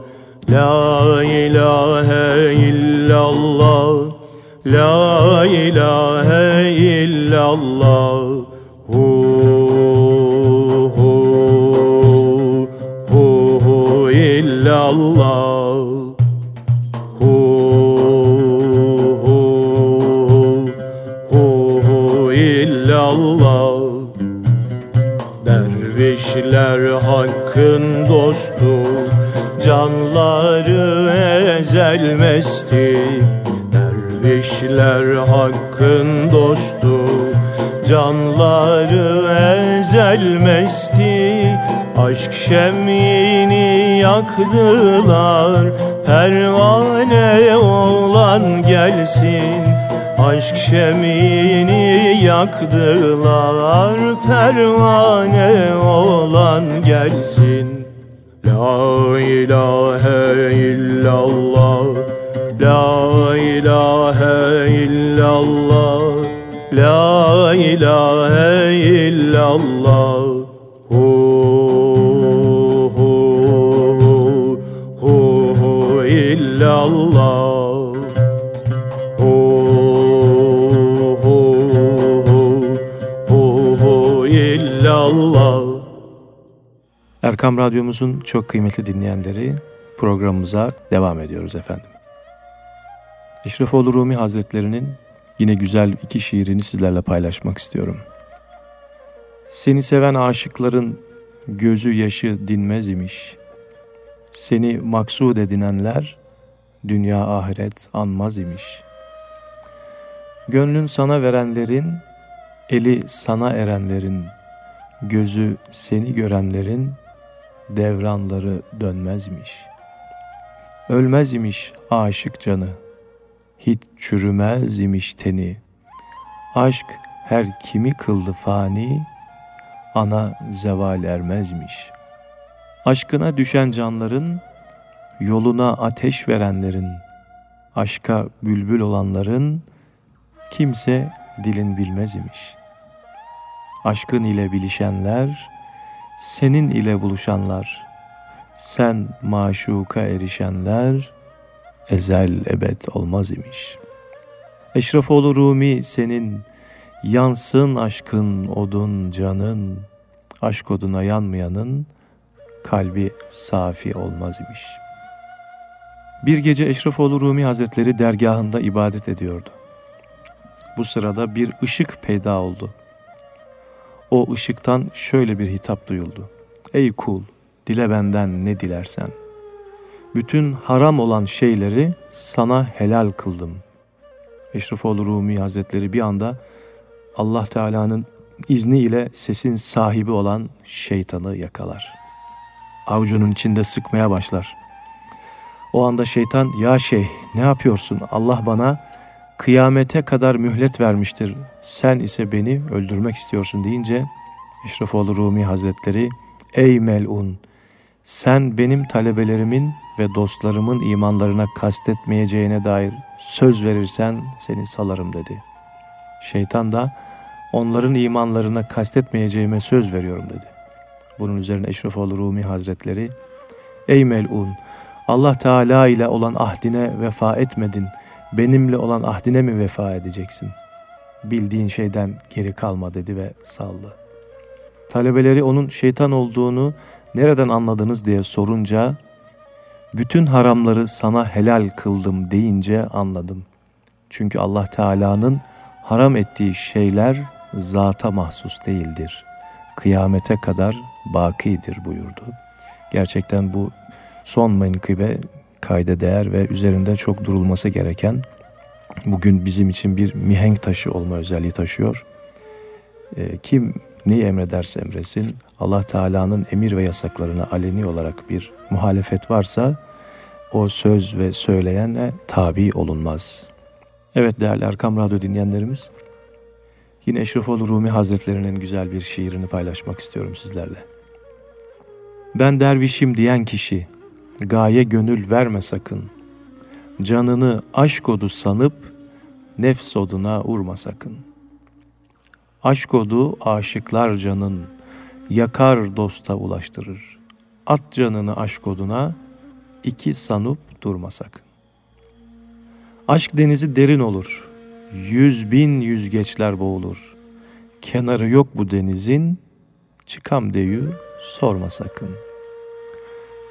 La ilahe illallah La ilahe illallah. Hu hu hu hu illallah Dervişler hakkın dostu Canları ezelmesti. Dervişler hakkın dostu Canları ezelmesti. Aşk şemini yaktılar Pervane olan gelsin Aşk şemini yaktılar Pervane olan gelsin. La ilahe illallah La ilahe illallah La ilahe illallah. Hu hu hu hu illallah Erkam Radyomuzun çok kıymetli dinleyenleri programımıza devam ediyoruz efendim. Eşrefoğlu Rumi Hazretlerinin yine güzel iki şiirini sizlerle paylaşmak istiyorum. Seni seven aşıkların gözü yaşı dinmez imiş. Seni maksud edinenler dünya ahiret anmaz imiş. Gönlün sana verenlerin, eli sana erenlerin, gözü seni görenlerin devranları dönmezmiş. Ölmez imiş aşık canı, hiç çürümez imiş teni. Aşk her kimi kıldı fani, ana zeval ermezmiş. Aşkına düşen canların, yoluna ateş verenlerin, aşka bülbül olanların, kimse dilin bilmez imiş. Aşkın ile bilişenler, senin ile buluşanlar, sen maşuka erişenler, ezel ebed olmaz imiş. Eşrefoğlu Rumi senin, yansın aşkın odun canın, aşk oduna yanmayanın, kalbi safi olmaz imiş. Bir gece Eşrefoğlu Rumi Hazretleri dergahında ibadet ediyordu. Bu sırada bir ışık peyda oldu. O ışıktan şöyle bir hitap duyuldu. Ey kul, dile benden ne dilersen. Bütün haram olan şeyleri sana helal kıldım. Eşrefoğlu Rumi Hazretleri bir anda Allah Teala'nın izniyle sesin sahibi olan şeytanı yakalar. Avucunun içinde sıkmaya başlar. O anda şeytan ya şeyh ne yapıyorsun Allah bana kıyamete kadar mühlet vermiştir. Sen ise beni öldürmek istiyorsun deyince Eşrefoğlu Rumi Hazretleri ey melun sen benim talebelerimin ve dostlarımın imanlarına kastetmeyeceğine dair söz verirsen seni salarım dedi. Şeytan da onların imanlarına kastetmeyeceğime söz veriyorum dedi. Bunun üzerine Eşrefoğlu Rumi Hazretleri Ey melun Allah Teala ile olan ahdine vefa etmedin. Benimle olan ahdine mi vefa edeceksin? Bildiğin şeyden geri kalma dedi ve saldı. Talebeleri onun şeytan olduğunu nereden anladınız diye sorunca bütün haramları sana helal kıldım deyince anladım. Çünkü Allah Teala'nın haram ettiği şeyler zata mahsus değildir. Kıyamete kadar bakidir buyurdu. Gerçekten bu son menkıbe kayda değer ve üzerinde çok durulması gereken bugün bizim için bir mihenk taşı olma özelliği taşıyor. E, kim neyi emrederse emresin Allah Teala'nın emir ve yasaklarına aleni olarak bir muhalefet varsa o söz ve söyleyene tabi olunmaz. Evet değerli Erkam Radyo dinleyenlerimiz yine Eşrefoğlu Rumi Hazretlerinin güzel bir şiirini paylaşmak istiyorum sizlerle. Ben dervişim diyen kişi gaye gönül verme sakın. Canını aşk odu sanıp nefs oduna urma sakın. Aşk odu aşıklar canın, yakar dosta ulaştırır. At canını aşk oduna, iki sanıp durma sakın. Aşk denizi derin olur, yüz bin yüzgeçler boğulur. Kenarı yok bu denizin, çıkam deyü sorma sakın.''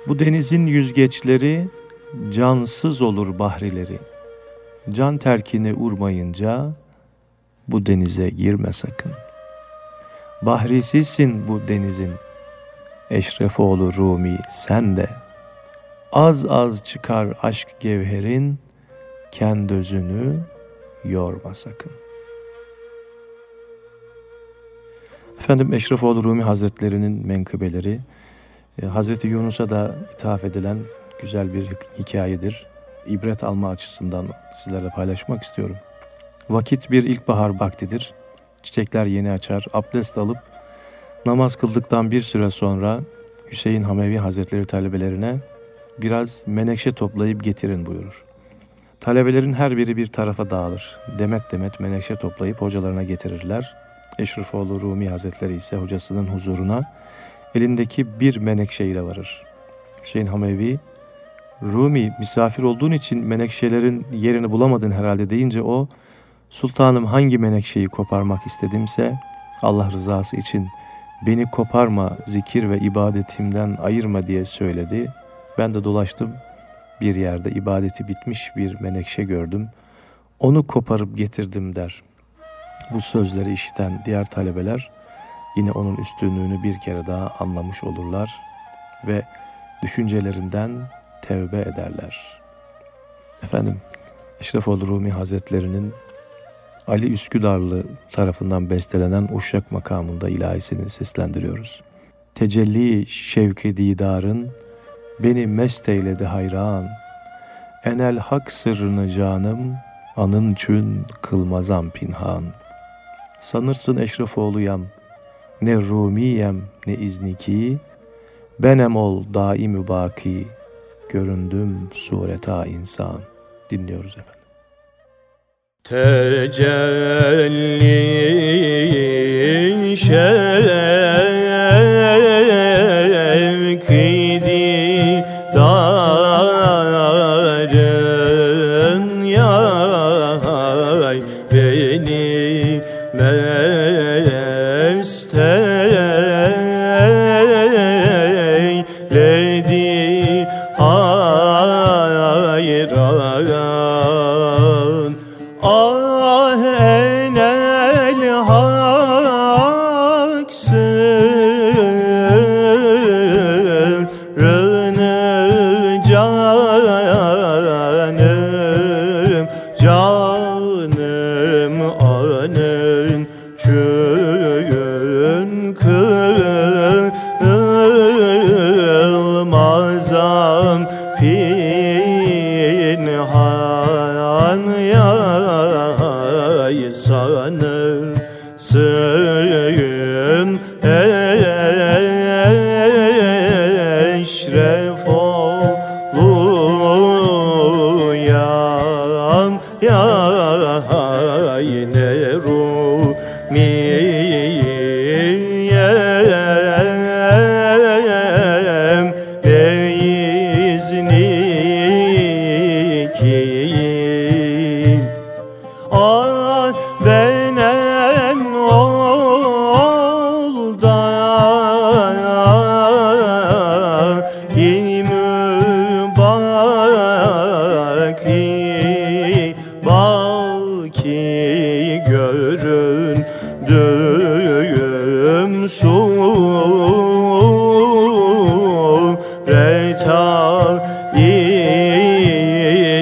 Bu denizin yüzgeçleri cansız olur bahrileri. Can terkine urmayınca bu denize girme sakın. Bahrisizsin bu denizin. Eşrefoğlu Rumi sen de. Az az çıkar aşk gevherin, kendi özünü yorma sakın. Efendim Eşrefoğlu Rumi Hazretlerinin menkıbeleri e, Hazreti Yunus'a da ithaf edilen güzel bir hikayedir. İbret alma açısından sizlerle paylaşmak istiyorum. Vakit bir ilkbahar vaktidir. Çiçekler yeni açar. Abdest alıp namaz kıldıktan bir süre sonra Hüseyin Hamevi Hazretleri talebelerine biraz menekşe toplayıp getirin buyurur. Talebelerin her biri bir tarafa dağılır. Demet demet menekşe toplayıp hocalarına getirirler. Eşrefoğlu Rumi Hazretleri ise hocasının huzuruna elindeki bir menekşe ile varır. Hüseyin Hamevi, Rumi misafir olduğun için menekşelerin yerini bulamadın herhalde deyince o, Sultanım hangi menekşeyi koparmak istedimse Allah rızası için beni koparma, zikir ve ibadetimden ayırma diye söyledi. Ben de dolaştım bir yerde ibadeti bitmiş bir menekşe gördüm. Onu koparıp getirdim der. Bu sözleri işiten diğer talebeler yine onun üstünlüğünü bir kere daha anlamış olurlar ve düşüncelerinden tevbe ederler. Efendim Eşrefoğlu Rumi Hazretlerinin Ali Üsküdarlı tarafından bestelenen Uşak makamında ilahisini seslendiriyoruz. Tecelli şevki didarın beni mest eyledi hayran. Enel hak sırrını canım anın çün kılmazam pinhan. Sanırsın Eşrefoğluyam ne Rumiyem ne izniki. Benem ol daim baki göründüm sureta insan. Dinliyoruz efendim. Tecelli şevki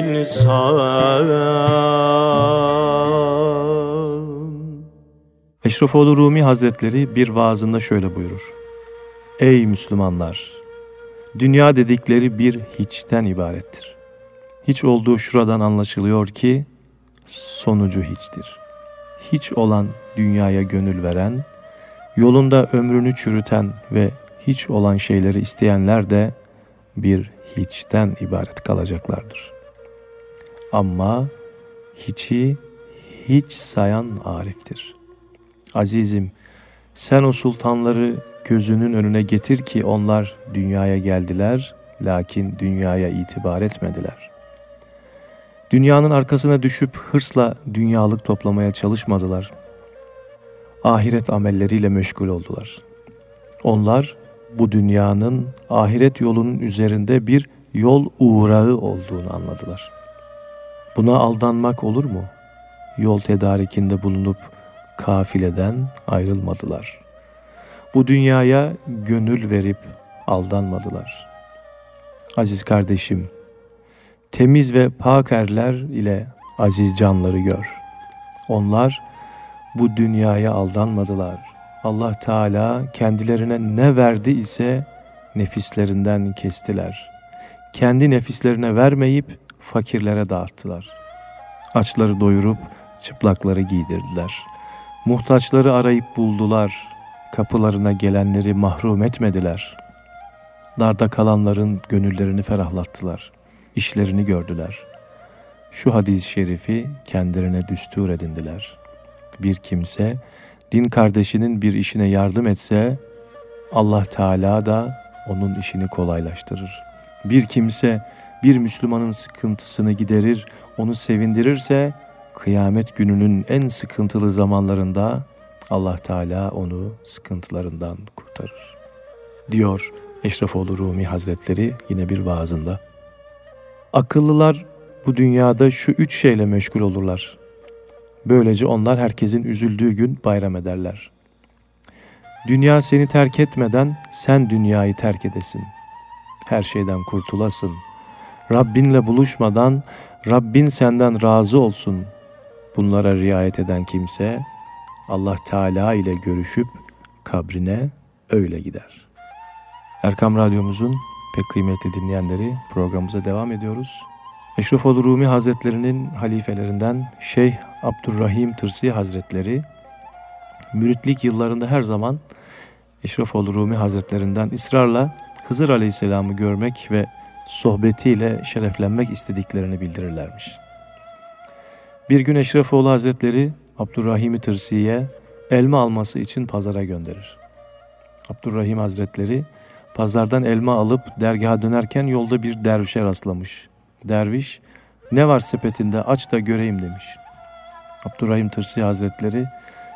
insan. Eşrefoğlu Rumi Hazretleri bir vaazında şöyle buyurur. Ey Müslümanlar! Dünya dedikleri bir hiçten ibarettir. Hiç olduğu şuradan anlaşılıyor ki sonucu hiçtir. Hiç olan dünyaya gönül veren, yolunda ömrünü çürüten ve hiç olan şeyleri isteyenler de bir hiçten ibaret kalacaklardır. Ama hiçi hiç sayan Arif'tir. Azizim, sen o sultanları gözünün önüne getir ki onlar dünyaya geldiler, lakin dünyaya itibar etmediler. Dünyanın arkasına düşüp hırsla dünyalık toplamaya çalışmadılar. Ahiret amelleriyle meşgul oldular. Onlar bu dünyanın ahiret yolunun üzerinde bir yol uğrağı olduğunu anladılar. Buna aldanmak olur mu? Yol tedarikinde bulunup kafileden ayrılmadılar. Bu dünyaya gönül verip aldanmadılar. Aziz kardeşim, temiz ve pak erler ile aziz canları gör. Onlar bu dünyaya aldanmadılar. Allah Teala kendilerine ne verdi ise nefislerinden kestiler. Kendi nefislerine vermeyip fakirlere dağıttılar. Açları doyurup çıplakları giydirdiler. Muhtaçları arayıp buldular. Kapılarına gelenleri mahrum etmediler. Darda kalanların gönüllerini ferahlattılar. İşlerini gördüler. Şu hadis-i şerifi kendilerine düstur edindiler. Bir kimse din kardeşinin bir işine yardım etse Allah Teala da onun işini kolaylaştırır. Bir kimse bir Müslümanın sıkıntısını giderir, onu sevindirirse kıyamet gününün en sıkıntılı zamanlarında Allah Teala onu sıkıntılarından kurtarır. Diyor Eşrefoğlu Rumi Hazretleri yine bir vaazında. Akıllılar bu dünyada şu üç şeyle meşgul olurlar. Böylece onlar herkesin üzüldüğü gün bayram ederler. Dünya seni terk etmeden sen dünyayı terk edesin. Her şeyden kurtulasın. Rabbinle buluşmadan Rabbin senden razı olsun. Bunlara riayet eden kimse Allah Teala ile görüşüp kabrine öyle gider. Erkam Radyomuzun pek kıymetli dinleyenleri programımıza devam ediyoruz. Eşrefoğlu Rumi Hazretlerinin halifelerinden Şeyh Abdurrahim Tırsi Hazretleri müritlik yıllarında her zaman Eşrefoğlu Rumi Hazretlerinden ısrarla Hızır Aleyhisselam'ı görmek ve sohbetiyle şereflenmek istediklerini bildirirlermiş. Bir gün Eşrefoğlu Hazretleri Abdurrahim Tırsi'ye elma alması için pazara gönderir. Abdurrahim Hazretleri pazardan elma alıp dergaha dönerken yolda bir dervişe rastlamış. Derviş, ne var sepetinde aç da göreyim demiş. Abdurrahim Tırsi Hazretleri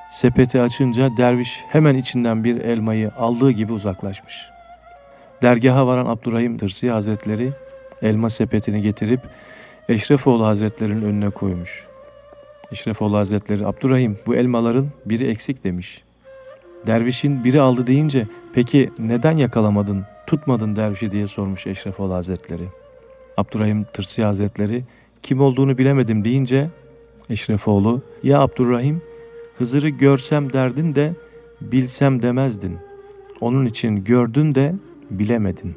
sepeti açınca derviş hemen içinden bir elmayı aldığı gibi uzaklaşmış. Dergaha varan Abdurrahim Tırsi Hazretleri elma sepetini getirip Eşrefoğlu Hazretleri'nin önüne koymuş. Eşrefoğlu Hazretleri Abdurrahim bu elmaların biri eksik demiş. Dervişin biri aldı deyince peki neden yakalamadın, tutmadın dervişi diye sormuş Eşrefoğlu Hazretleri. Abdurrahim Tırsi Hazretleri kim olduğunu bilemedim deyince Eşrefoğlu ya Abdurrahim Hızır'ı görsem derdin de bilsem demezdin. Onun için gördün de bilemedin.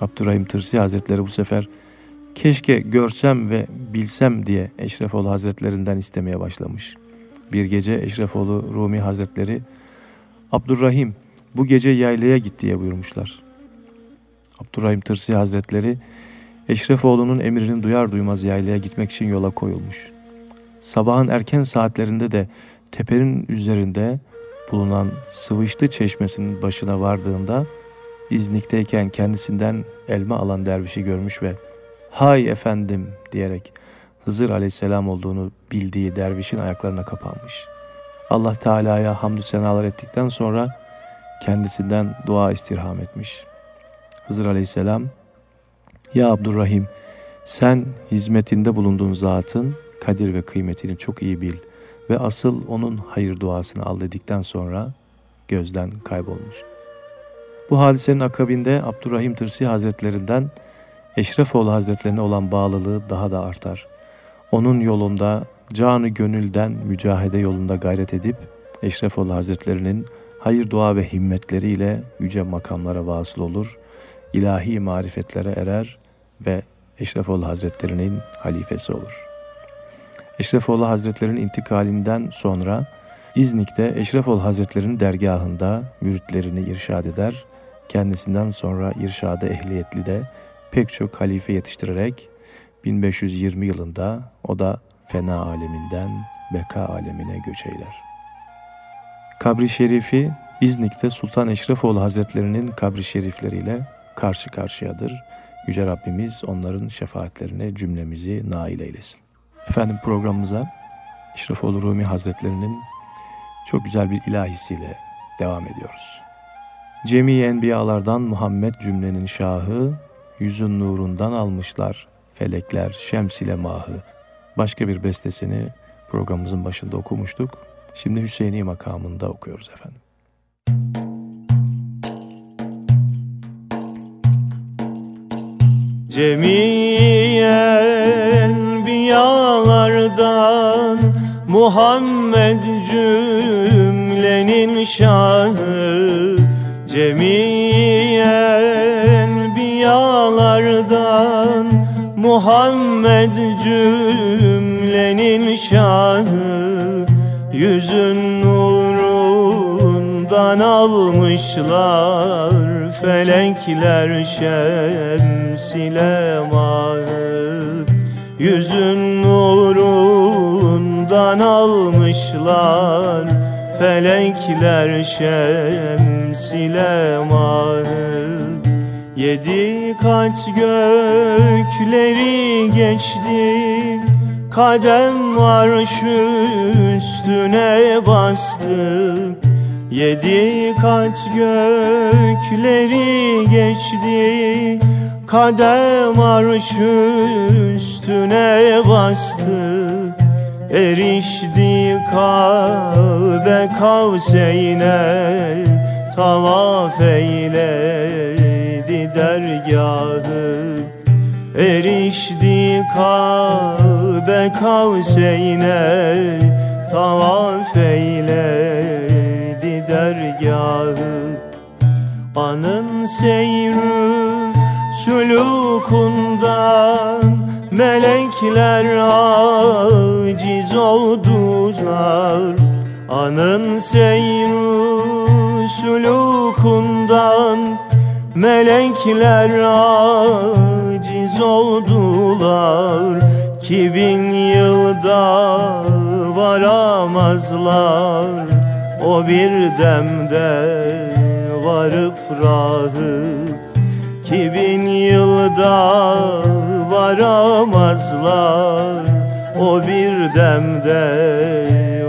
Abdurrahim Tırsi Hazretleri bu sefer keşke görsem ve bilsem diye Eşrefoğlu Hazretlerinden istemeye başlamış. Bir gece Eşrefoğlu Rumi Hazretleri Abdurrahim bu gece yaylaya git diye buyurmuşlar. Abdurrahim Tırsi Hazretleri Eşrefoğlu'nun emrini duyar duymaz yaylaya gitmek için yola koyulmuş. Sabahın erken saatlerinde de tepenin üzerinde bulunan Sıvıştı çeşmesinin başına vardığında İznik'teyken kendisinden elma alan dervişi görmüş ve hay efendim diyerek Hızır aleyhisselam olduğunu bildiği dervişin ayaklarına kapanmış. Allah Teala'ya hamdü senalar ettikten sonra kendisinden dua istirham etmiş. Hızır aleyhisselam, Ya Abdurrahim sen hizmetinde bulunduğun zatın kadir ve kıymetini çok iyi bil ve asıl onun hayır duasını al dedikten sonra gözden kaybolmuş. Bu hadisenin akabinde Abdurrahim Tırsi Hazretlerinden Eşrefoğlu Hazretlerine olan bağlılığı daha da artar. Onun yolunda canı gönülden mücahede yolunda gayret edip Eşrefoğlu Hazretlerinin hayır dua ve himmetleriyle yüce makamlara vasıl olur, ilahi marifetlere erer ve Eşrefoğlu Hazretlerinin halifesi olur. Eşrefoğlu Hazretlerinin intikalinden sonra İznik'te Eşrefoğlu Hazretlerinin dergahında müritlerini irşad eder, kendisinden sonra irşadı ehliyetli de pek çok halife yetiştirerek 1520 yılında o da fena aleminden beka alemine göç eyler. Kabri şerifi İznik'te Sultan Eşrefoğlu Hazretlerinin kabri şerifleriyle karşı karşıyadır. Yüce Rabbimiz onların şefaatlerine cümlemizi nail eylesin. Efendim programımıza Eşrefoğlu Rumi Hazretlerinin çok güzel bir ilahisiyle devam ediyoruz. Cemi enbiyalardan Muhammed cümlenin şahı, yüzün nurundan almışlar felekler şems ile mahı. Başka bir bestesini programımızın başında okumuştuk. Şimdi Hüseyini makamında okuyoruz efendim. Cemiyen biyalardan Muhammed cümlenin şahı Cemiyen biyalardan Muhammed cümlenin şahı Yüzün nurundan almışlar Felekler şems ile mahı Yüzün nurundan almışlar Felekler şems ile mahı Yedi kat gökleri geçti. Kadem arş üstüne bastı. Yedi kat gökleri geçti. Kadem arş üstüne bastı Erişti kalbe kavseyne Tavaf eyledi dergahı. Erişti kalbe kavseyne tavaf eyledi dergahı. Anın seyrü sulukundan Melekler aciz oldular. Anın seyrü sulukundan Melekler aciz oldular. Ki bin yılda varamazlar. O bir demde varıp rahı Ki bin yılda varamazlar. O bir demde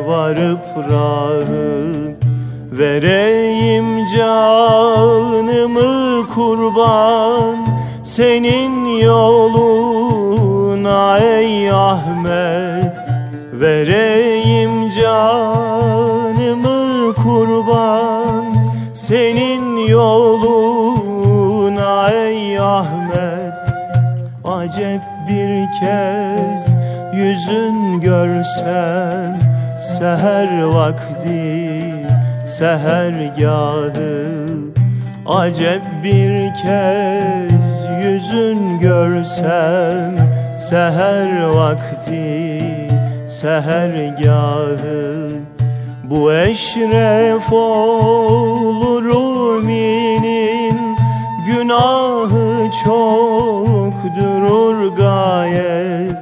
varıp rahı Vereyim canımı kurban Senin yoluna ey Ahmet. Vereyim Acep bir kez yüzün görsem Seher vakti sehergahı. Acep bir kez yüzün görsem Seher vakti sehergahı. Bu eşref olur Rumi'nin Günahı çok durur gayet.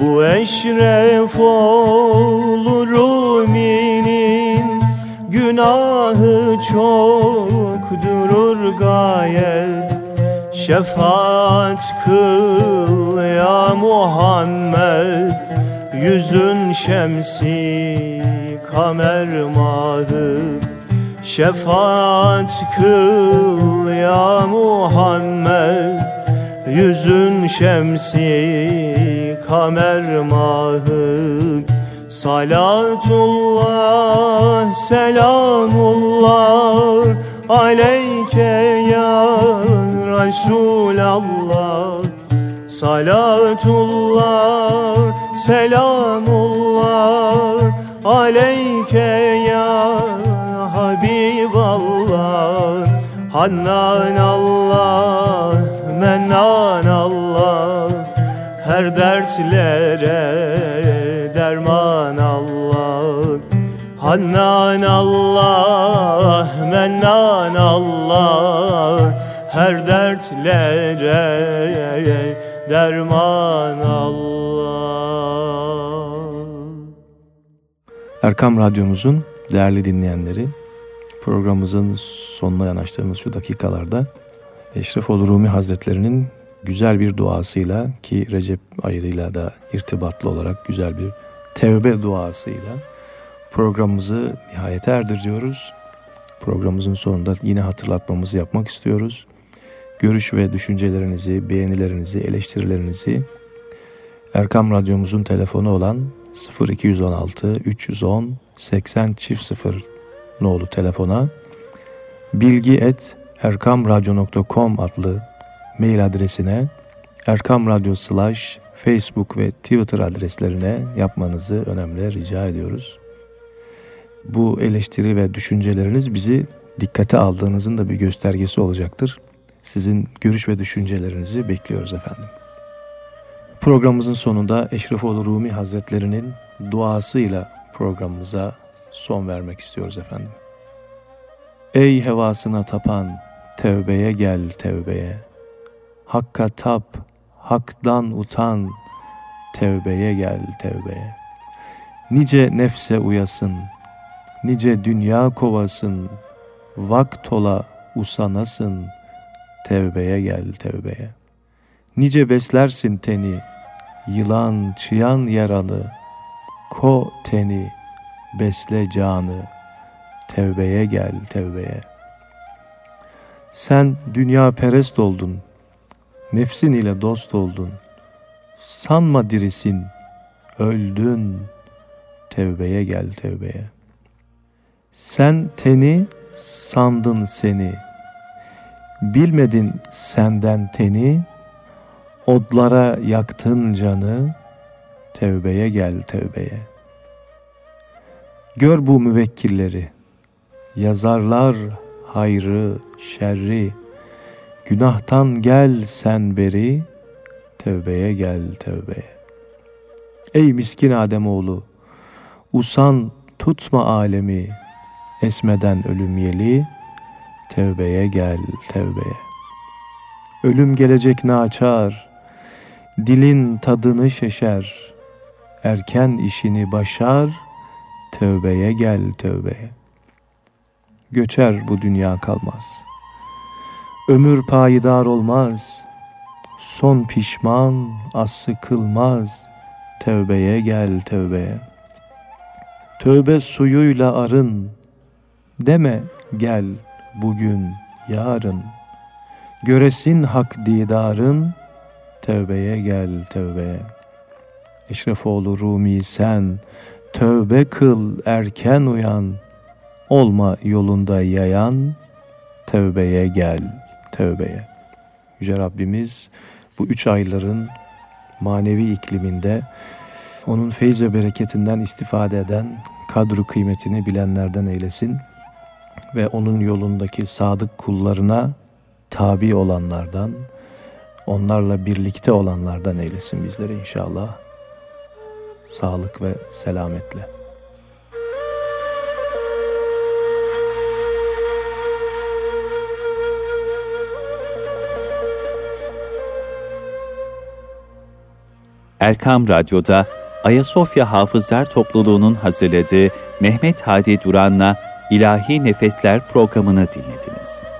Bu eşref olur Rumi'nin Günahı çok durur gayet. Şefaat kıl ya Muhammed. Yüzün şemsi kamer mahı Şefaat kıl ya Muhammed Yüzün şemsi kamer mahı. Salatullah selamullah. Aleyke ya Resulallah. Salatullah selamullah. Aleyke ya Habiballah. Hannan Allah Mennan Allah Her dertlere derman Allah. Hannan Allah Mennan Allah Her dertlere derman Allah. Erkam Radyomuzun değerli dinleyenleri, programımızın sonuna yanaştığımız şu dakikalarda Eşrefoğlu Rumi Hazretleri'nin güzel bir duasıyla ki Recep ayıyla da irtibatlı olarak güzel bir tevbe duasıyla programımızı nihayete erdiriyoruz. Programımızın sonunda yine hatırlatmamızı yapmak istiyoruz. Görüş ve düşüncelerinizi, beğenilerinizi, eleştirilerinizi Erkam Radyomuzun telefonu olan 0216 310 80 çift 0 nolu telefona bilgi et erkamradyo.com adlı mail adresine Erkam Radyo slash Facebook ve Twitter adreslerine yapmanızı önemli rica ediyoruz. Bu eleştiri ve düşünceleriniz bizi dikkate aldığınızın da bir göstergesi olacaktır. Sizin görüş ve düşüncelerinizi bekliyoruz efendim. Programımızın sonunda Eşrefoğlu Rumi Hazretlerinin duasıyla programımıza son vermek istiyoruz efendim. Ey hevasına tapan, tevbeye gel tevbeye. Hakka tap, haktan utan, tevbeye gel tevbeye. Nice nefse uyasın, nice dünya kovasın, vakt ola usanasın, tevbeye gel tevbeye. Nice beslersin teni, yılan çıyan yaralı, ko teni, besle canı, tevbeye gel tevbeye. Sen dünya perest oldun, nefsin ile dost oldun, sanma dirisin, öldün, tevbeye gel tevbeye. Sen teni, sandın seni, bilmedin senden teni, odlara yaktın canı, tevbeye gel tevbeye. Gör bu müvekkilleri, yazarlar hayrı, şerri, günahtan gel sen beri, tevbeye gel tevbeye. Ey miskin Ademoğlu, usan tutma alemi, esmeden ölüm yeli, tevbeye gel tevbeye. Ölüm gelecek naçar, dilin tadını şeşer, erken işini başar, tevbeye gel tevbeye. Göçer bu dünya kalmaz. Ömür payidar olmaz, son pişman aslı kılmaz, tevbeye gel tevbeye. Tövbe suyuyla arın, deme gel bugün yarın. Göresin hak didarın, tevbeye gel tevbeye. Eşrefoğlu Rumi sen, tövbe kıl erken uyan, olma yolunda yayan, tevbeye gel tevbeye. Yüce Rabbimiz bu üç ayların manevi ikliminde onun feyz ve bereketinden istifade eden, kadru kıymetini bilenlerden eylesin ve onun yolundaki sadık kullarına tabi olanlardan, onlarla birlikte olanlardan eylesin bizleri inşallah. Sağlık ve selametle. Erkam Radyo'da Ayasofya Hafızlar Topluluğu'nun hazırladığı Mehmet Hadi Duran'la İlahi Nefesler programını dinlediniz.